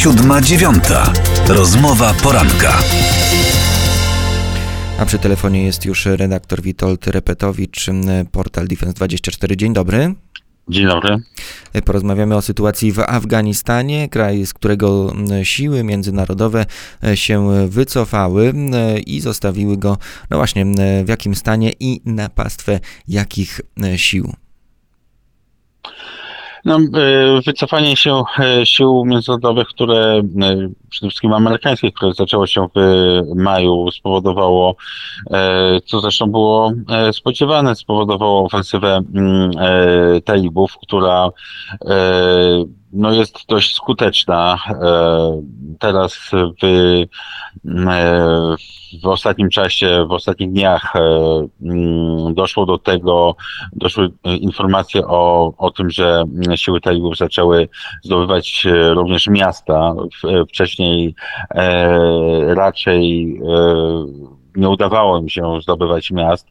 Siódma dziewiąta. Rozmowa poranka. A przy telefonie jest już redaktor Witold Repetowicz, portal Defense24. Dzień dobry. Dzień dobry. Porozmawiamy o sytuacji w Afganistanie, kraj, z którego siły międzynarodowe się wycofały i zostawiły go, no właśnie, w jakim stanie i na pastwę jakich sił. No, e, wycofanie się e, sił międzynarodowych, które e, przede wszystkim amerykańskich, które zaczęło się w maju, spowodowało, co zresztą było spodziewane, spowodowało ofensywę mm, talibów, która no jest dość skuteczna. Teraz w, w ostatnim czasie, w ostatnich dniach mm, doszło do tego, doszły informacje o, o tym, że siły talibów zaczęły zdobywać również miasta. Wcześniej raczej nie udawało im się zdobywać miast.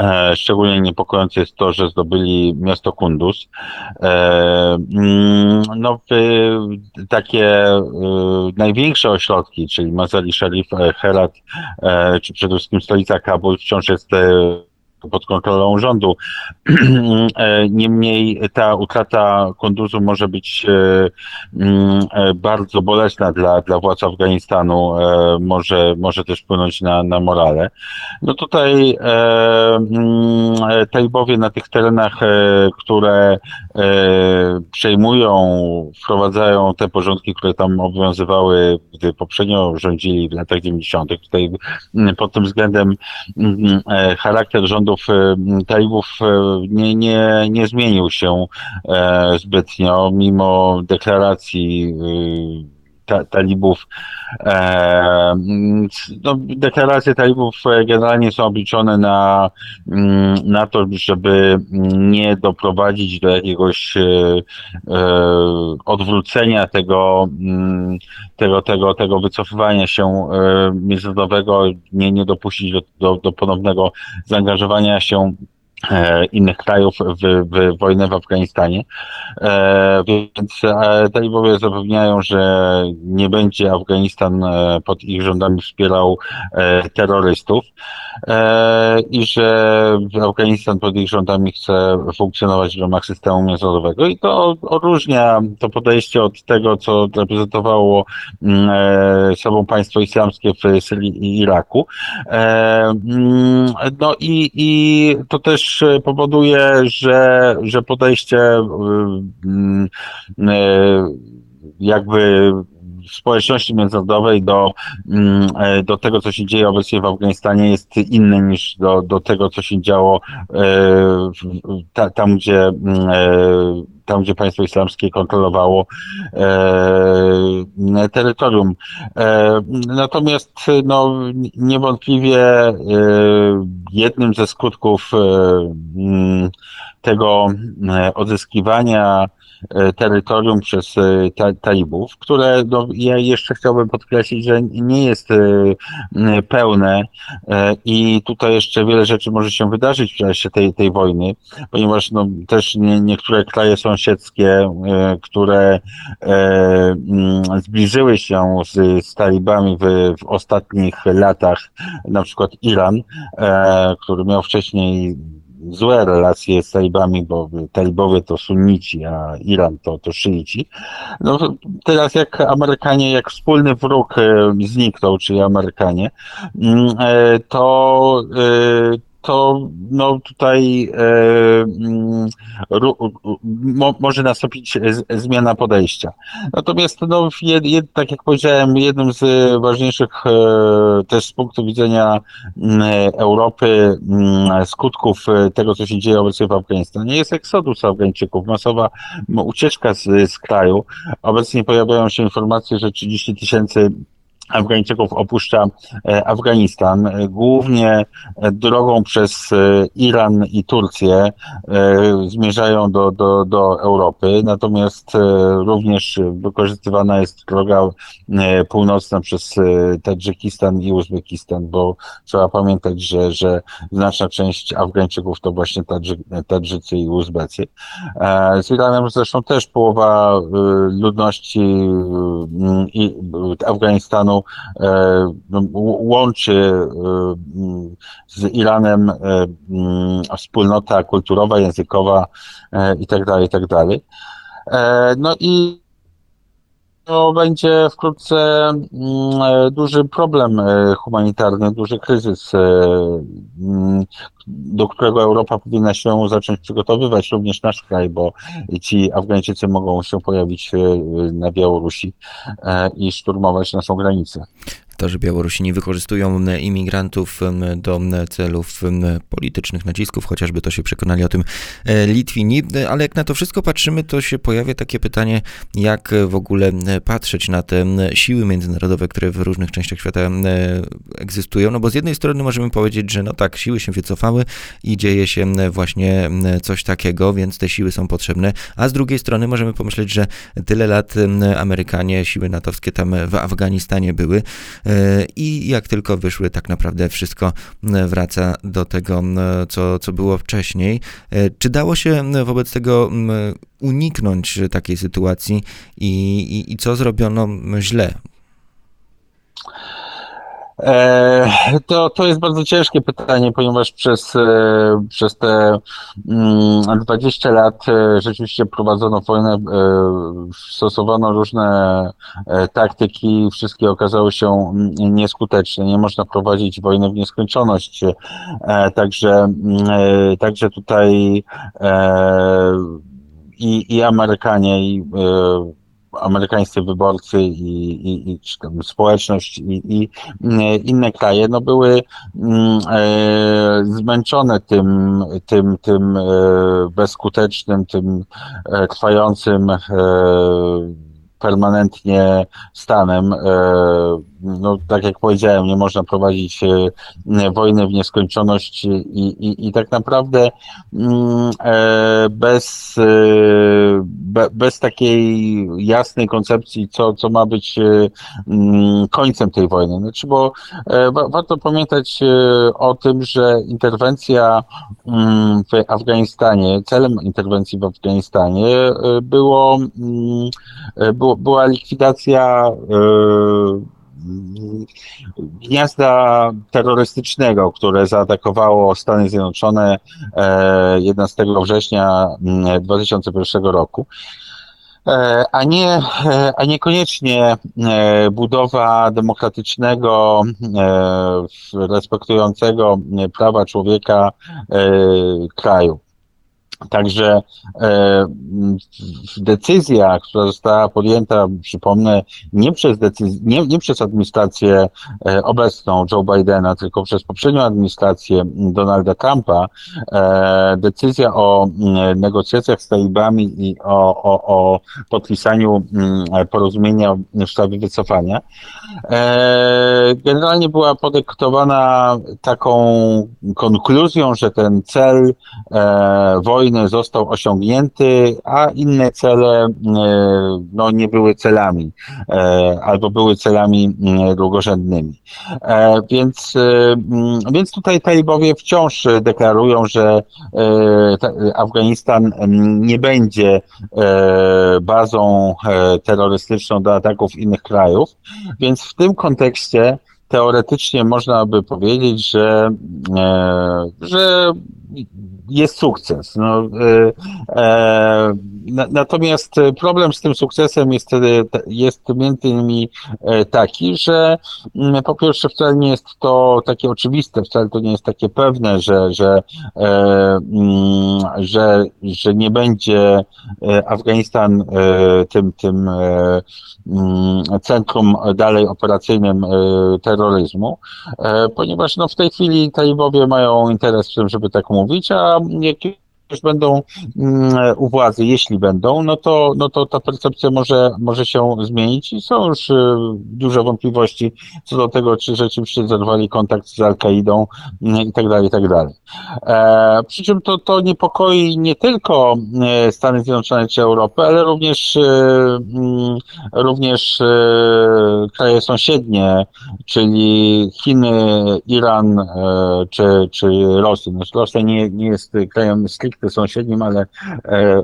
E, szczególnie niepokojące jest to, że zdobyli miasto Kunduz. E, mm, no, takie e, największe ośrodki, czyli Mazari Sharif, Herat, czy przede wszystkim stolica Kabul wciąż jest pod kontrolą rządu. E, niemniej ta utrata Kunduzu może być e, mm, e, bardzo bolesna dla, dla władz Afganistanu, może, może też wpłynąć na, na morale. No tutaj mm, talibowie na tych terenach, które przejmują, wprowadzają te porządki, które tam obowiązywały, gdy poprzednio rządzili w latach 90. Tutaj mm, pod tym względem charakter rządu talibów, talibów nie, nie, nie zmienił się e, zbytnio, mimo deklaracji y, ta, talibów. E, no, deklaracje talibów generalnie są obliczone na, mm, na to, żeby nie doprowadzić do jakiegoś e, e odwrócenia tego, mm, tego, tego, tego wycofywania się e, międzynarodowego, nie, nie dopuścić do, do, do ponownego zaangażowania się E, innych krajów w, w wojnę w Afganistanie. E, więc e, talibowie zapewniają, że nie będzie Afganistan pod ich rządami wspierał terrorystów i że Afganistan pod ich rządami chce funkcjonować w ramach systemu międzynarodowego i to odróżnia to podejście od tego, co reprezentowało mm, sobą państwo islamskie w Syrii i Iraku. Mm, no i, i to też też e, powoduje, że, że podejście e, e, jakby społeczności międzynarodowej do, mm, do tego, co się dzieje obecnie w Afganistanie jest inne niż do, do tego, co się działo tam, gdzie mm, tam, gdzie państwo islamskie kontrolowało terytorium. E, natomiast no, niewątpliwie e, jednym ze skutków e, tego e, odzyskiwania E, terytorium przez e, ta, talibów, które no, ja jeszcze chciałbym podkreślić, że nie jest e, pełne i tutaj jeszcze wiele rzeczy może się wydarzyć w czasie tej, tej wojny, ponieważ no, też nie, niektóre kraje sąsiedzkie, które zbliżyły się z, z talibami w, w ostatnich latach, na przykład Iran, który miał wcześniej złe relacje z talibami, bo talibowie to sunnici, a Iran to, to szyici. No teraz jak Amerykanie, jak wspólny wróg e, zniknął, czyli Amerykanie, mm, e, to e, to no tutaj e, mm, mo, może nastąpić zmiana podejścia. Natomiast no, jed, jed, tak jak powiedziałem, jednym z ważniejszych e, też z punktu widzenia mm, Europy mm, skutków e, tego, co się dzieje obecnie w Afganistanie jest eksodus Afgańczyków, masowa ucieczka z, z kraju. Obecnie pojawiają się informacje, że 30 tysięcy Afgańczyków opuszcza e, Afganistan, e, głównie e, drogą przez Iran i Turcję zmierzają do, do, do Europy, natomiast również wykorzystywana jest droga północna przez Tadżykistan i Uzbekistan, bo trzeba pamiętać, że, że znaczna część Afgańczyków to właśnie Tadży, Tadżycy i Uzbecy. Z Iranem zresztą też połowa ludności Afganistanu E, no, łączy e, z Iranem e, wspólnota kulturowa, językowa itd., tak itd. Tak no i to będzie wkrótce duży problem humanitarny, duży kryzys, do którego Europa powinna się zacząć przygotowywać, również nasz kraj, bo ci Afgańczycy mogą się pojawić na Białorusi i szturmować naszą granicę to, że Białorusini wykorzystują imigrantów do celów politycznych nacisków, chociażby to się przekonali o tym e, Litwini, ale jak na to wszystko patrzymy, to się pojawia takie pytanie, jak w ogóle patrzeć na te siły międzynarodowe, które w różnych częściach świata egzystują, no bo z jednej strony możemy powiedzieć, że no tak, siły się wycofały i dzieje się właśnie coś takiego, więc te siły są potrzebne, a z drugiej strony możemy pomyśleć, że tyle lat Amerykanie, siły natowskie tam w Afganistanie były, E, i jak tylko wyszły, tak naprawdę wszystko e, wraca do tego, e, co, co było wcześniej. Czy dało się wobec tego uniknąć takiej sytuacji i, i, i co zrobiono źle? E, to, to jest bardzo ciężkie pytanie, ponieważ przez, e, przez te 20 mm, lat e, rzeczywiście prowadzono wojnę, stosowano różne taktyki, wszystkie okazały się nieskuteczne. Nie można prowadzić wojny w nieskończoność. Także, mm, także tutaj i, i Amerykanie, i amerykańscy wyborcy i, i, i społeczność i, i inne kraje, no były mm, e, zmęczone tym, tym, tym e, bezskutecznym, tym e, trwającym e, permanentnie stanem. E, no, tak jak powiedziałem, nie można prowadzić e, wojny w nieskończoność i, i, i tak naprawdę mm, e, bez, bez takiej jasnej koncepcji, co, co ma być mm, końcem tej wojny. Znaczy, bo warto pamiętać o tym, że interwencja mm, w Afganistanie, celem interwencji w Afganistanie było, było była likwidacja gniazda terrorystycznego, które zaatakowało Stany Zjednoczone 11 września 2001 roku a nie, a niekoniecznie budowa demokratycznego, respektującego prawa człowieka kraju. Także e, decyzja, która została podjęta, przypomnę, nie przez, decyz- nie, nie przez administrację e, obecną Joe Bidena, tylko przez poprzednią administrację Donalda Trumpa, e, decyzja o mm, negocjacjach z talibami i o, o, o podpisaniu mm, porozumienia w sprawie wycofania, e, generalnie była podyktowana taką konkluzją, że ten cel e, wojny wojny został osiągnięty, a inne cele e, no, nie były celami e, albo były celami mm, drugorzędnymi. E, więc, mm, więc tutaj talibowie wciąż deklarują, że Afganistan mm, nie będzie bazą terrorystyczną do ataków innych krajów, więc w tym kontekście teoretycznie można by powiedzieć, że, że jest sukces. No, e, e, natomiast problem z tym sukcesem jest, e, jest między innymi taki, że mm, po pierwsze wcale nie jest to takie oczywiste, wcale to nie jest takie pewne, że, że, mm, że, że nie będzie Afganistan tym, tym mm, centrum dalej operacyjnym terroryzmu, ponieważ no, w tej chwili talibowie mają interes w tym, żeby tak mówić, a już będą mm, u władzy, jeśli będą, no to, no to ta percepcja może, może się zmienić i są już y, duże wątpliwości co do tego, czy rzeczywiście zerwali kontakt z Al-Kaidą mm, i tak dalej, i tak dalej. E, przy czym to, to niepokoi nie tylko e, Stany Zjednoczone czy Europę, ale również, e, mm, również kraje sąsiednie, czyli Chiny, Iran czy, czy Rosję. Znaczy Rosja nie, nie jest krajem stricte sąsiednim, ale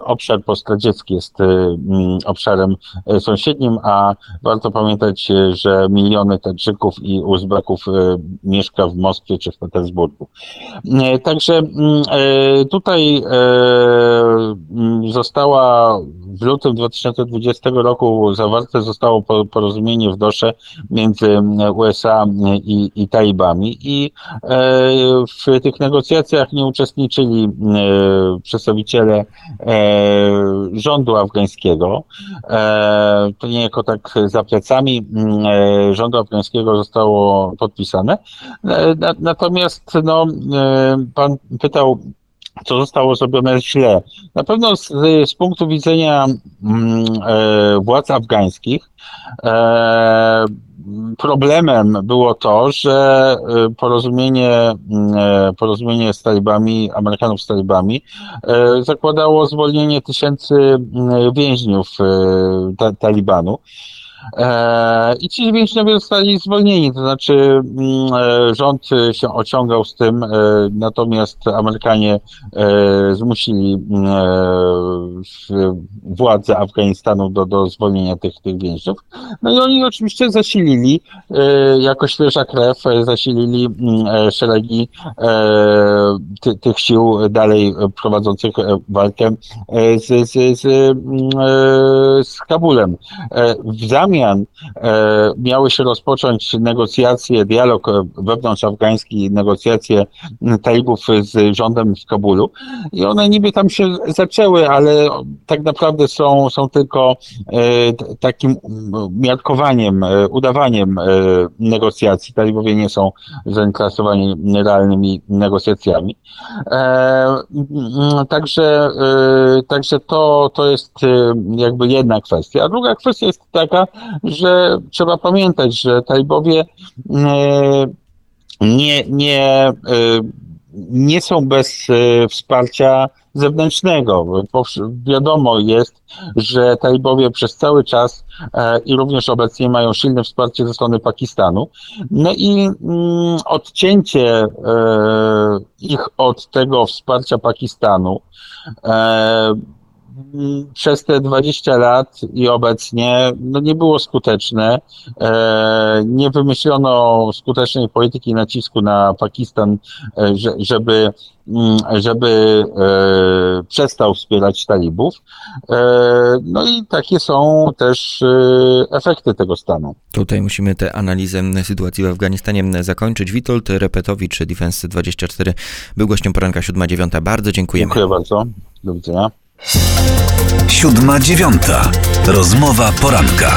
obszar postradziecki jest mm, obszarem sąsiednim, a warto pamiętać, że miliony Tadżyków i Uzbeków mieszka w Moskwie czy w Petersburgu. Także mm, tutaj mm, została w lutym 2020 roku zawarte zostało porozumienie w Dosze między USA i, i Talibami i e, w tych negocjacjach nie uczestniczyli e, przedstawiciele e, rządu afgańskiego. To niejako tak za plecami rządu afgańskiego zostało podpisane. Natomiast no, pan pytał, co zostało zrobione źle. Na pewno z, z punktu widzenia mm, e, władz afgańskich e, problemem było to, że e, porozumienie, mm, e, porozumienie z talibami, Amerykanów z talibami e, zakładało zwolnienie tysięcy mm, więźniów ta, Talibanu. E, I ci więźniowie zostali zwolnieni, to znaczy mm, e, rząd się ociągał z tym, e, natomiast Amerykanie zmusili mm, władze Afganistanu do, do zwolnienia tych, tych więźniów. No i oni oczywiście zasilili, jako świeża krew, zasilili mm, szeregi ty, tych sił dalej prowadzących walkę z, z, z, z Kabulem. W zamian e, miały się rozpocząć negocjacje, dialog wewnątrz afgański, negocjacje talibów z rządem w Kabulu i one niby tam się zaczęły, ale tak naprawdę są, są tylko e, takim miarkowaniem, e, udawaniem negocjacji. Talibowie nie są zainteresowani realnymi negocjacjami. Także, także to, to jest jakby jedna kwestia. A druga kwestia jest taka, że trzeba pamiętać, że Talibowie e, nie, nie, e, nie są bez e, wsparcia zewnętrznego. Wiadomo jest, że Talibowie przez cały czas i również obecnie mają silne wsparcie ze strony Pakistanu. No i mm, odcięcie ich od tego wsparcia Pakistanu przez te 20 lat i obecnie no nie było skuteczne. E, nie wymyślono skutecznej polityki nacisku na Pakistan, e, żeby, mm, żeby e, przestał wspierać talibów. No i takie są też efekty tego stanu. Tutaj musimy tę analizę sytuacji w Afganistanie zakończyć. Witold Repetowicz, Defense 24, był gościem poranka 7-9. Bardzo dziękujemy. Dziękuję bardzo. Do widzenia. Siódma dziewiąta. Rozmowa poranka.